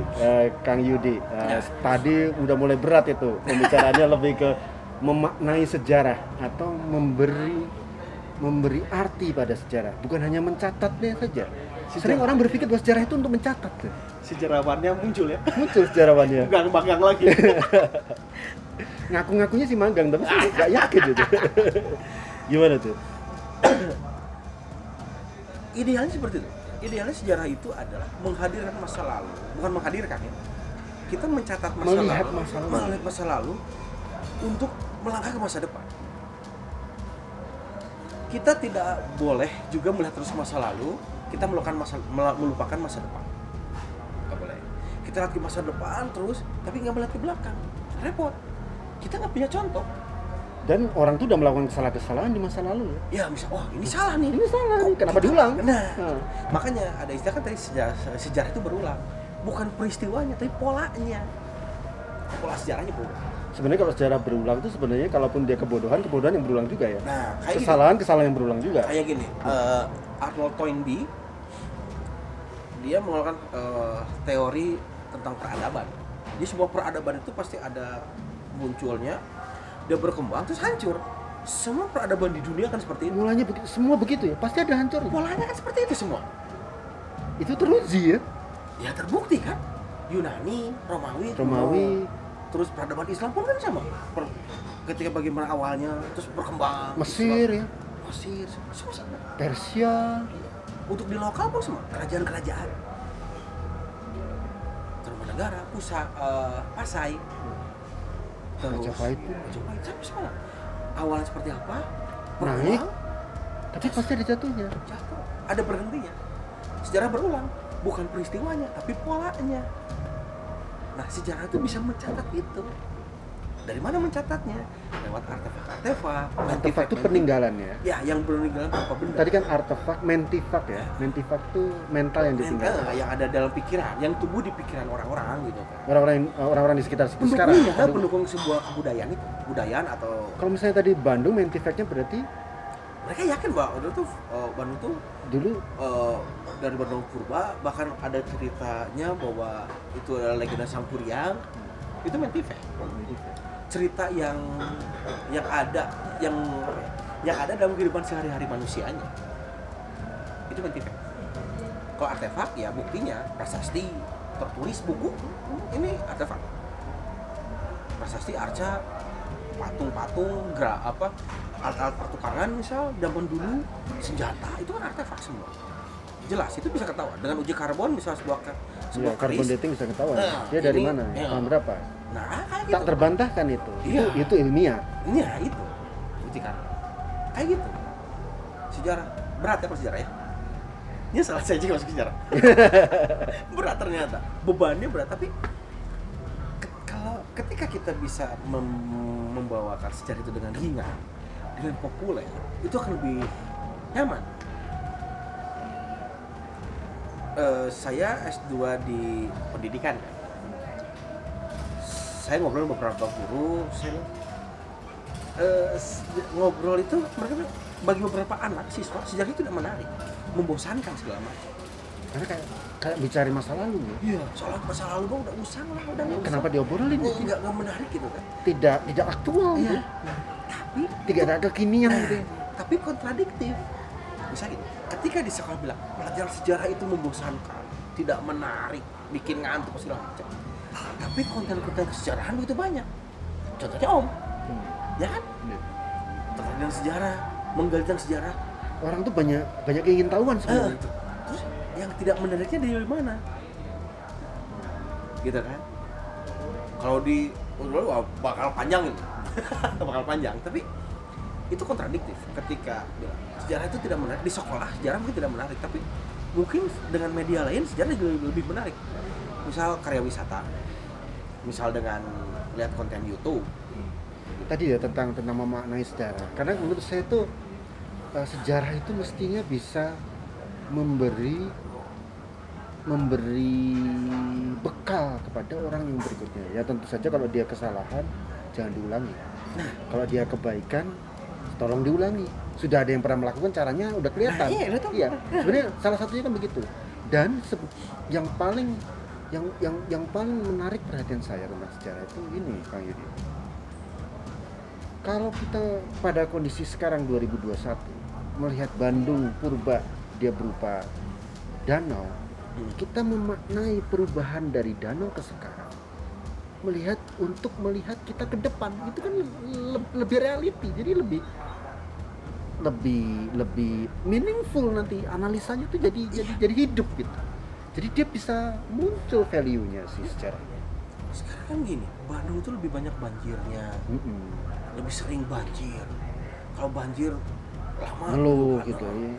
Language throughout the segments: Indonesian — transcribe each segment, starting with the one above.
Eh, Kang Yudi, eh, Ya. tadi udah mulai berat itu pembicaraannya lebih ke memaknai sejarah atau memberi memberi arti pada sejarah, bukan hanya mencatatnya saja. Sering orang berpikir bahwa sejarah itu untuk mencatat. Sejarawannya muncul ya. muncul sejarawannya. Gang magang lagi. Ngaku-ngakunya sih magang, tapi saya nggak yakin itu. Gimana tuh? Idealnya seperti itu. Idealnya sejarah itu adalah menghadirkan masa lalu, bukan menghadirkan ya. Kita mencatat masa Melihat lalu, masa lalu. melihat masa lalu untuk melangkah ke masa depan. Kita tidak boleh juga melihat terus masa lalu, kita melupakan masa melupakan masa depan. Nggak boleh. Kita lihat ke masa depan terus, tapi nggak melihat ke belakang. Repot. Kita nggak punya contoh. Dan orang tuh udah melakukan kesalahan-kesalahan di masa lalu ya. Ya bisa, wah ini salah nih. Ini salah nih, kenapa diulang? Nah, Nah. makanya ada istilah kan tadi sejarah, sejarah itu berulang. Bukan peristiwanya, tapi polanya. Pola sejarahnya berulang. Sebenarnya kalau sejarah berulang itu sebenarnya kalaupun dia kebodohan, kebodohan yang berulang juga ya. Nah, kayak gini, Kesalahan, kesalahan yang berulang juga. kayak gini. eh, Arnold Toynbee dia mengeluarkan eh, teori tentang peradaban. Jadi sebuah peradaban itu pasti ada munculnya, dia berkembang terus hancur. Semua peradaban di dunia kan seperti itu. Mulanya begitu, semua begitu ya. Pasti ada hancur. Polanya kan seperti itu semua. Itu teruji ya. Ya terbukti kan. Yunani, Romawi, Romawi, terus peradaban Islam pun kan sama Per- ketika bagaimana awalnya terus berkembang Mesir ya, Mesir semua sama Persia, untuk di lokal pun sama kerajaan-kerajaan negara pusat eh, Pasai terus Majapahit. Majapahit sama semua awalnya seperti apa? Naik. berulang, tapi pasti ada jatuhnya. jatuh. Ada berhentinya. Sejarah berulang. Bukan peristiwanya tapi polanya. Nah sejarah itu bisa mencatat itu dari mana mencatatnya lewat artefak-artefak Artefak itu peninggalan ya. ya yang peninggalan apa benda Tadi kan artefak, mentifak ya. Mentifak tuh mental yang Mental, ditinggalkan. yang ada dalam pikiran yang tumbuh di pikiran orang-orang gitu kan Orang-orang yang- orang-orang di sekitar situ sekarang. pendukungnya Pendukung. pendukung sebuah kebudayaan itu kebudayaan atau Kalau misalnya tadi Bandung mentifaknya berarti mereka yakin bahwa waktu itu eh, Bandung tuh dulu eh, dari Bandung Purba bahkan ada ceritanya bahwa itu adalah legenda Sangkuriang itu mentifek cerita yang yang ada yang yang ada dalam kehidupan sehari-hari manusianya. Itu mentifek kalau artefak ya buktinya. Prasasti tertulis buku ini artefak. Prasasti arca patung-patung gerak apa alat-alat pertukangan misal zaman dulu senjata itu kan artefak semua. Jelas itu bisa ketahuan. Dengan uji karbon misal sebuah ya, sebuah carbon keris. dating bisa ketahuan. Nah, Dia dari ini- mana? Tahun berapa? Nah kayak Tak gitu. terbantahkan itu. Iya. Itu itu ilmiah. ini ya itu. Uji karbon kayak gitu. Sejarah. Berat ya kalau sejarah ya? Ini salah saya juga masuk sejarah. Berat ternyata. Bebannya berat tapi ke- kalau ketika kita bisa mem- membawakan sejarah itu dengan ringan dengan populer itu akan lebih nyaman. Eh, saya S2 di pendidikan saya ngobrol beberapa guru saya eh, ngobrol itu mereka bagi beberapa anak siswa sejarah itu tidak menarik membosankan segala macam Karena kayak kayak bicara masa lalu ya. iya soal masa lalu gua udah usang lah udah. Kenapa diobrolin Oh, itu? nggak nggak menarik gitu kan Tidak tidak aktual iya gitu. tapi Tidak ada kekinian Nah, gitu. ya. tapi kontradiktif bisa gitu ketika di sekolah bilang pelajaran sejarah itu membosankan tidak menarik bikin ngantuk segala macam tapi konten-konten kesejarahan begitu banyak. Contohnya om. Hmm. ya kan? Iya. terkait sejarah menggali tentang sejarah. Orang tuh banyak banyak ingin tahuan sebenarnya. terus yang tidak menariknya dari mana? Gitu kan? Kalau di dulu bakal panjang ini bakal panjang. Tapi itu kontradiktif ketika sejarah itu tidak menarik. Di sekolah sejarah mungkin tidak menarik. Tapi mungkin dengan media lain sejarah lebih menarik misal karya wisata misal dengan lihat konten YouTube Tadi ya tentang tentang memaknai sejarah. Karena menurut saya tuh eh, sejarah itu mestinya bisa memberi memberi bekal kepada orang yang berikutnya. Ya tentu saja kalau dia kesalahan jangan diulangi. Nah. kalau dia kebaikan tolong diulangi. Sudah ada yang pernah melakukan caranya udah kelihatan. Nah, iya. Iya. Sebenarnya salah satunya kan begitu. Dan yang paling yang yang yang paling menarik perhatian saya tentang sejarah itu ini Kang Yudi. Kalau kita pada kondisi sekarang 2021 melihat Bandung purba dia berupa danau Hmm. kita memaknai perubahan dari danau ke sekarang. Melihat untuk melihat kita ke depan itu kan le- lebih reality jadi lebih lebih lebih meaningful nanti analisanya tuh jadi jadi jadi hidup gitu jadi dia bisa muncul value-nya sih secara sekarang kan gini Bandung itu lebih banyak banjirnya. Mm-mm. lebih sering banjir. Kalau banjir lama ngeluh gitu ya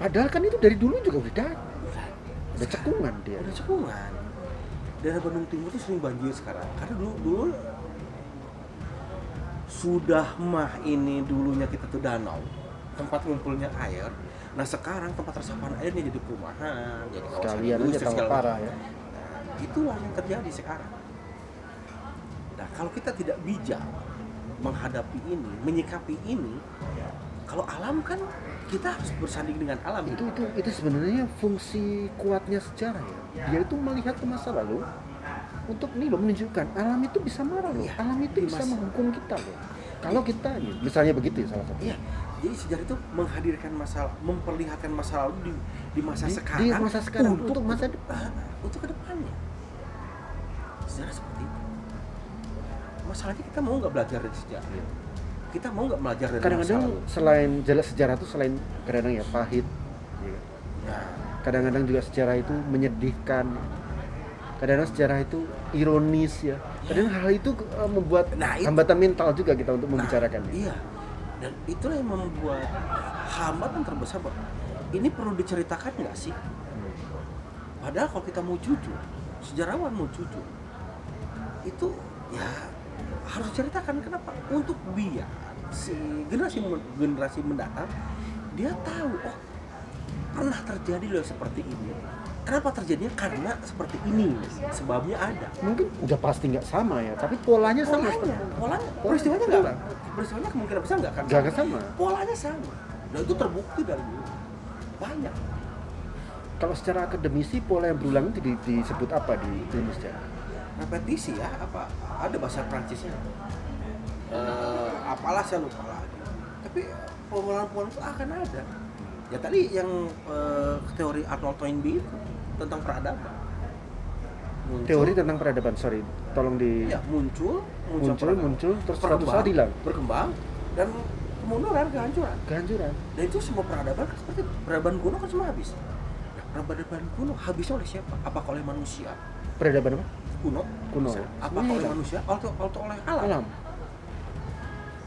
padahal kan itu dari dulu juga udah ada. Udah. cekungan dia. udah cekungan. Daerah Bandung Timur tuh sering banjir sekarang. Karena dulu dulu sudah mah ini dulunya kita tuh danau. Tempat ngumpulnya air nah sekarang tempat resapan airnya jadi perumahan jadi kawasan sekalian industri, segala parah ya Nah, itulah yang terjadi sekarang. Nah kalau kita tidak bijak menghadapi ini menyikapi ini kalau alam kan kita harus bersanding dengan alam. Itu itu itu sebenarnya fungsi kuatnya sejarah ya. Dia itu melihat ke masa lalu untuk nih loh menunjukkan alam itu bisa marah loh. Iya, alam itu bisa masa- menghukum kita loh. Kalau kita nih, misalnya begitu ya salah satu Iya, jadi sejarah itu menghadirkan masalah, memperlihatkan masa lalu di, di masa Di- sekarang. di masa sekarang, untuk masa depan. Ah, untuk ke depannya. Sejarah seperti itu. Masalahnya kita mau nggak belajar dari sejarah? Iya. Kita mau nggak belajar dari kadang-kadang masa lalu? selain jelas sejarah itu selain kadang-kadang ya pahit ya. Nah, kadang-kadang juga sejarah itu menyedihkan kadang-kadang sejarah itu ironis ya kadang hal itu eh, membuat Nah, itu- hambatan mental juga kita untuk nah, membicarakannya Iya. Dan itulah yang membuat hambatan terbesar. Pak. Ini perlu diceritakan nggak sih? Padahal kalau kita mau jujur, sejarawan mau jujur, itu ya harus ceritakan kenapa untuk biar si generasi generasi mendatang dia tahu oh pernah terjadi loh seperti ini. Kenapa terjadinya? Karena seperti ini. Sebabnya ada. mungkin udah pasti nggak sama ya tapi polanya sama Polanya, polanya, Pola- peristiwanya nggak, peristiwanya kemungkinan besar nggak akan akan sama. Polanya sama. Dan itu terbukti dari dulu. Banyak. Kalau secara akademisi pola yang berulang itu di- disebut apa di ilmu sejarah? Repetisi ya apa? Ada bahasa Prancisnya Eh, apalah saya lupa lagi. Tapi pengulangan-pengulangan itu akan ada. Ya tadi yang eh, teori Arnold Toynbee itu tentang peradaban. Muncul, teori tentang peradaban sorry tolong di ya muncul muncul, muncul muncul terus suatu Berkembang, saat hilang berkembang dan kemunduran kehancuran kehancuran Dan itu semua peradaban kan seperti peradaban kuno kan semua habis. Nah, peradaban kuno habisnya oleh siapa? Apakah oleh manusia? peradaban apa Kuno? Kuno, Semuanya oleh hilang. manusia? Atau, atau oleh alam? alam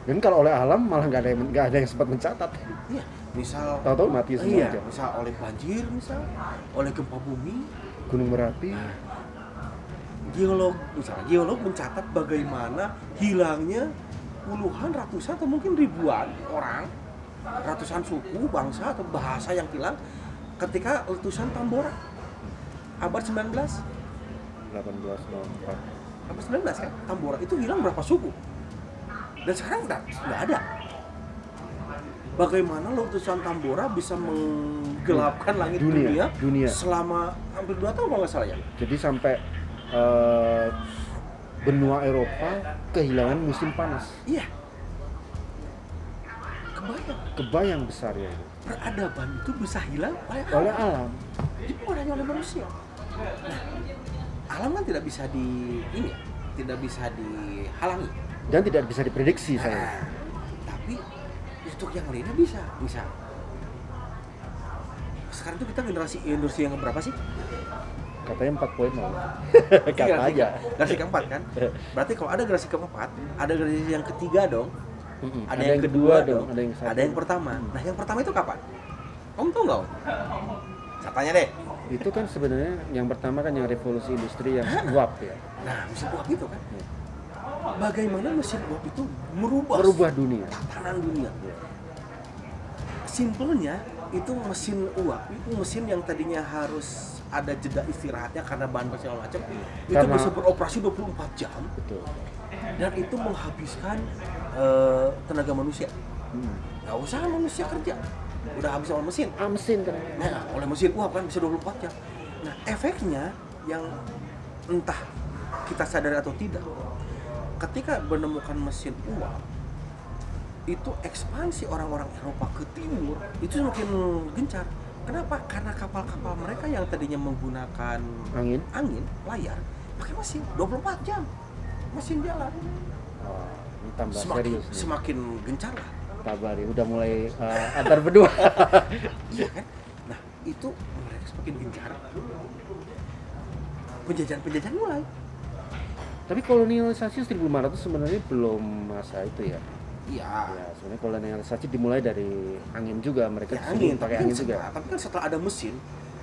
dan kalau oleh alam malah nggak ada yang nggak ada yang sempat mencatat Iya. Misal tahu-tahu mati semua iya, aja misal oleh banjir misal, oleh gempa bumi, gunung merapi geolog misalnya geolog mencatat bagaimana hilangnya puluhan, ratusan atau mungkin ribuan orang, ratusan suku, bangsa atau bahasa yang hilang ketika letusan Tambora. Abad 19 1804 abad 19 kan? Tambora itu hilang berapa suku? Dan sekarang nggak ada. Bagaimana letusan Tambora bisa menggelapkan langit Dunia, dunia, dunia. selama hampir dua tahun kalau nggak salah ya? Jadi sampai eh, benua Eropa kehilangan musim panas. Iya. Kebayang. Kebayang besar ya. Itu. peradaban itu bisa hilang oleh oleh alam. Alam jadi bukan hanya oleh manusia. Nah alam kan tidak bisa di ini ya, tidak bisa dihalangi. Dan tidak bisa diprediksi saya. Nah, tapi untuk yang lainnya bisa bisa. Sekarang tuh kita generasi industri yang berapa sih? Katanya 4 poin mau kata Generasi aja Generasi keempat kan? Berarti kalau ada generasi keempat, ada generasi yang ketiga dong, Mm-mm. ada, yang, kedua, dong, ada yang satu. ada yang pertama. Nah yang pertama itu kapan? Om tahu nggak? Om? Saya tanya deh. itu kan sebenarnya yang pertama kan yang revolusi industri yang uap ya Nah mesin uap itu kan, bagaimana mesin uap itu merubah, merubah dunia tatanan dunia? Ya. Simpelnya itu mesin uap itu mesin yang tadinya harus ada jeda istirahatnya karena bahan bakar segala macam itu Karena- bisa beroperasi 24 jam. Betul. Dan itu menghabiskan eh, tenaga manusia. Hmm. nggak usah manusia kerja. Udah habis sama mesin. Ah mesin kan? Nah oleh mesin uap kan bisa 24 jam. Nah efeknya yang entah kita sadar atau tidak ketika menemukan mesin uap itu ekspansi orang-orang Eropa ke timur itu semakin gencar kenapa? Karena kapal-kapal mereka yang tadinya menggunakan angin. angin layar pakai mesin 24 jam. Mesin jalan. Oh, ini tambah semakin serius nih. semakin gencar lah. Kabari udah mulai eh, antar berdua. Iya kan? Nah itu mereka semakin gencar. Penjajahan-penjajahan mulai. Tapi kolonialisasi 1500 sebenarnya belum masa itu ya iya. Ya sebenarnya kolonialisasi dimulai dari angin juga mereka ya, angin pakai kan, angin juga. setelah, tapi kan setelah ada mesin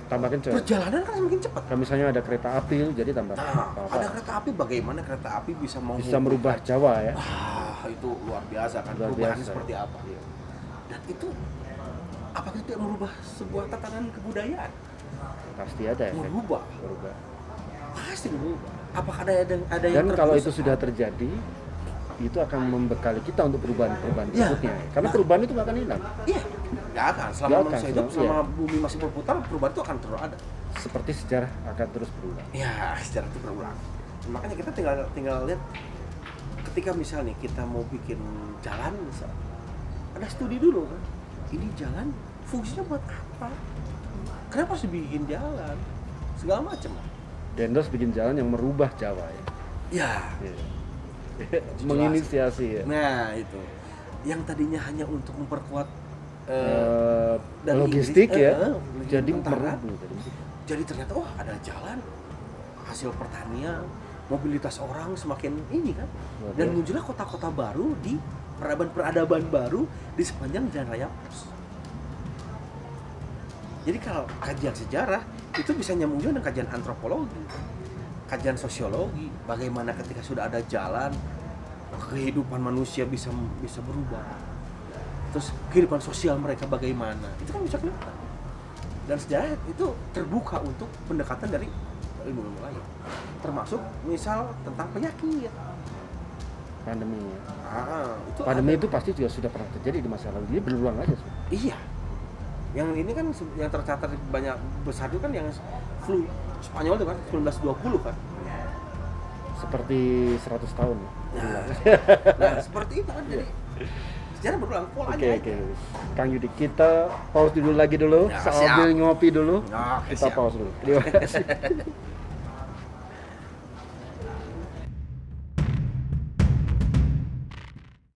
tambah kencang perjalanan kan semakin cepat. Kalau misalnya ada kereta api jadi tambah nah apa ada kereta api bagaimana kereta api bisa menghubungkan bisa merubah Jawa ya? Ah itu luar biasa kan Luar perubahan biasa. seperti apa? Dan itu apakah itu tidak merubah sebuah tatanan kebudayaan? Pasti ada ya merubah. Berubah pasti merubah. Apakah ada ada, ada dan yang kalau itu sudah terjadi itu akan membekali kita untuk perubahan-perubahan Ya. berikutnya. Karena Nah. perubahan itu nggak akan hilang. Iya. Nggak akan. Selama akan, manusia hidup selama- selama bumi masih berputar perubahan itu akan terus ada. Seperti sejarah akan terus berulang ya secara itu berulang. Makanya kita tinggal tinggal lihat ketika misal nih kita mau bikin jalan misal ada studi dulu kan. Ini jalan fungsinya buat apa? Kenapa harus dibikin jalan? Segala macam. Dendros bikin jalan yang merubah Jawa ya. Ya Iya. Menginisiasi ya. Nah itu. Yang tadinya hanya untuk memperkuat eh, Eh, dari logistik Inggris, ya. eh, jadi tentara. jadi ternyata wah ada jalan. Hasil pertanian mobilitas orang semakin ini kan. Dan muncullah kota-kota baru di peradaban-peradaban baru di sepanjang jalan raya. Pos. Jadi kalau kajian sejarah itu bisa nyambung juga dengan kajian antropologi, kajian sosiologi, bagaimana ketika sudah ada jalan kehidupan manusia bisa bisa berubah. Terus kehidupan sosial mereka bagaimana? Itu kan bisa kelihatan. Dan sejarah itu terbuka untuk pendekatan dari ilmu-ilmu lain. Termasuk misal tentang penyakit. pandemi ya. Ah, itu pandemi ada. itu pasti juga sudah pernah terjadi di masa lalu dia berulang aja Su. Iya. Yang ini kan yang tercatat banyak besar itu kan yang flu Spanyol itu kan 1920 kan. seperti 100 tahun ya. Nah, nah seperti itu kan jadi sejarah berulang polanya. Oke aja. oke. Kang Yudi kita pause dulu lagi dulu Ya, sambil siap. ngopi dulu. Oke, kita siap. pause dulu. Terima kasih.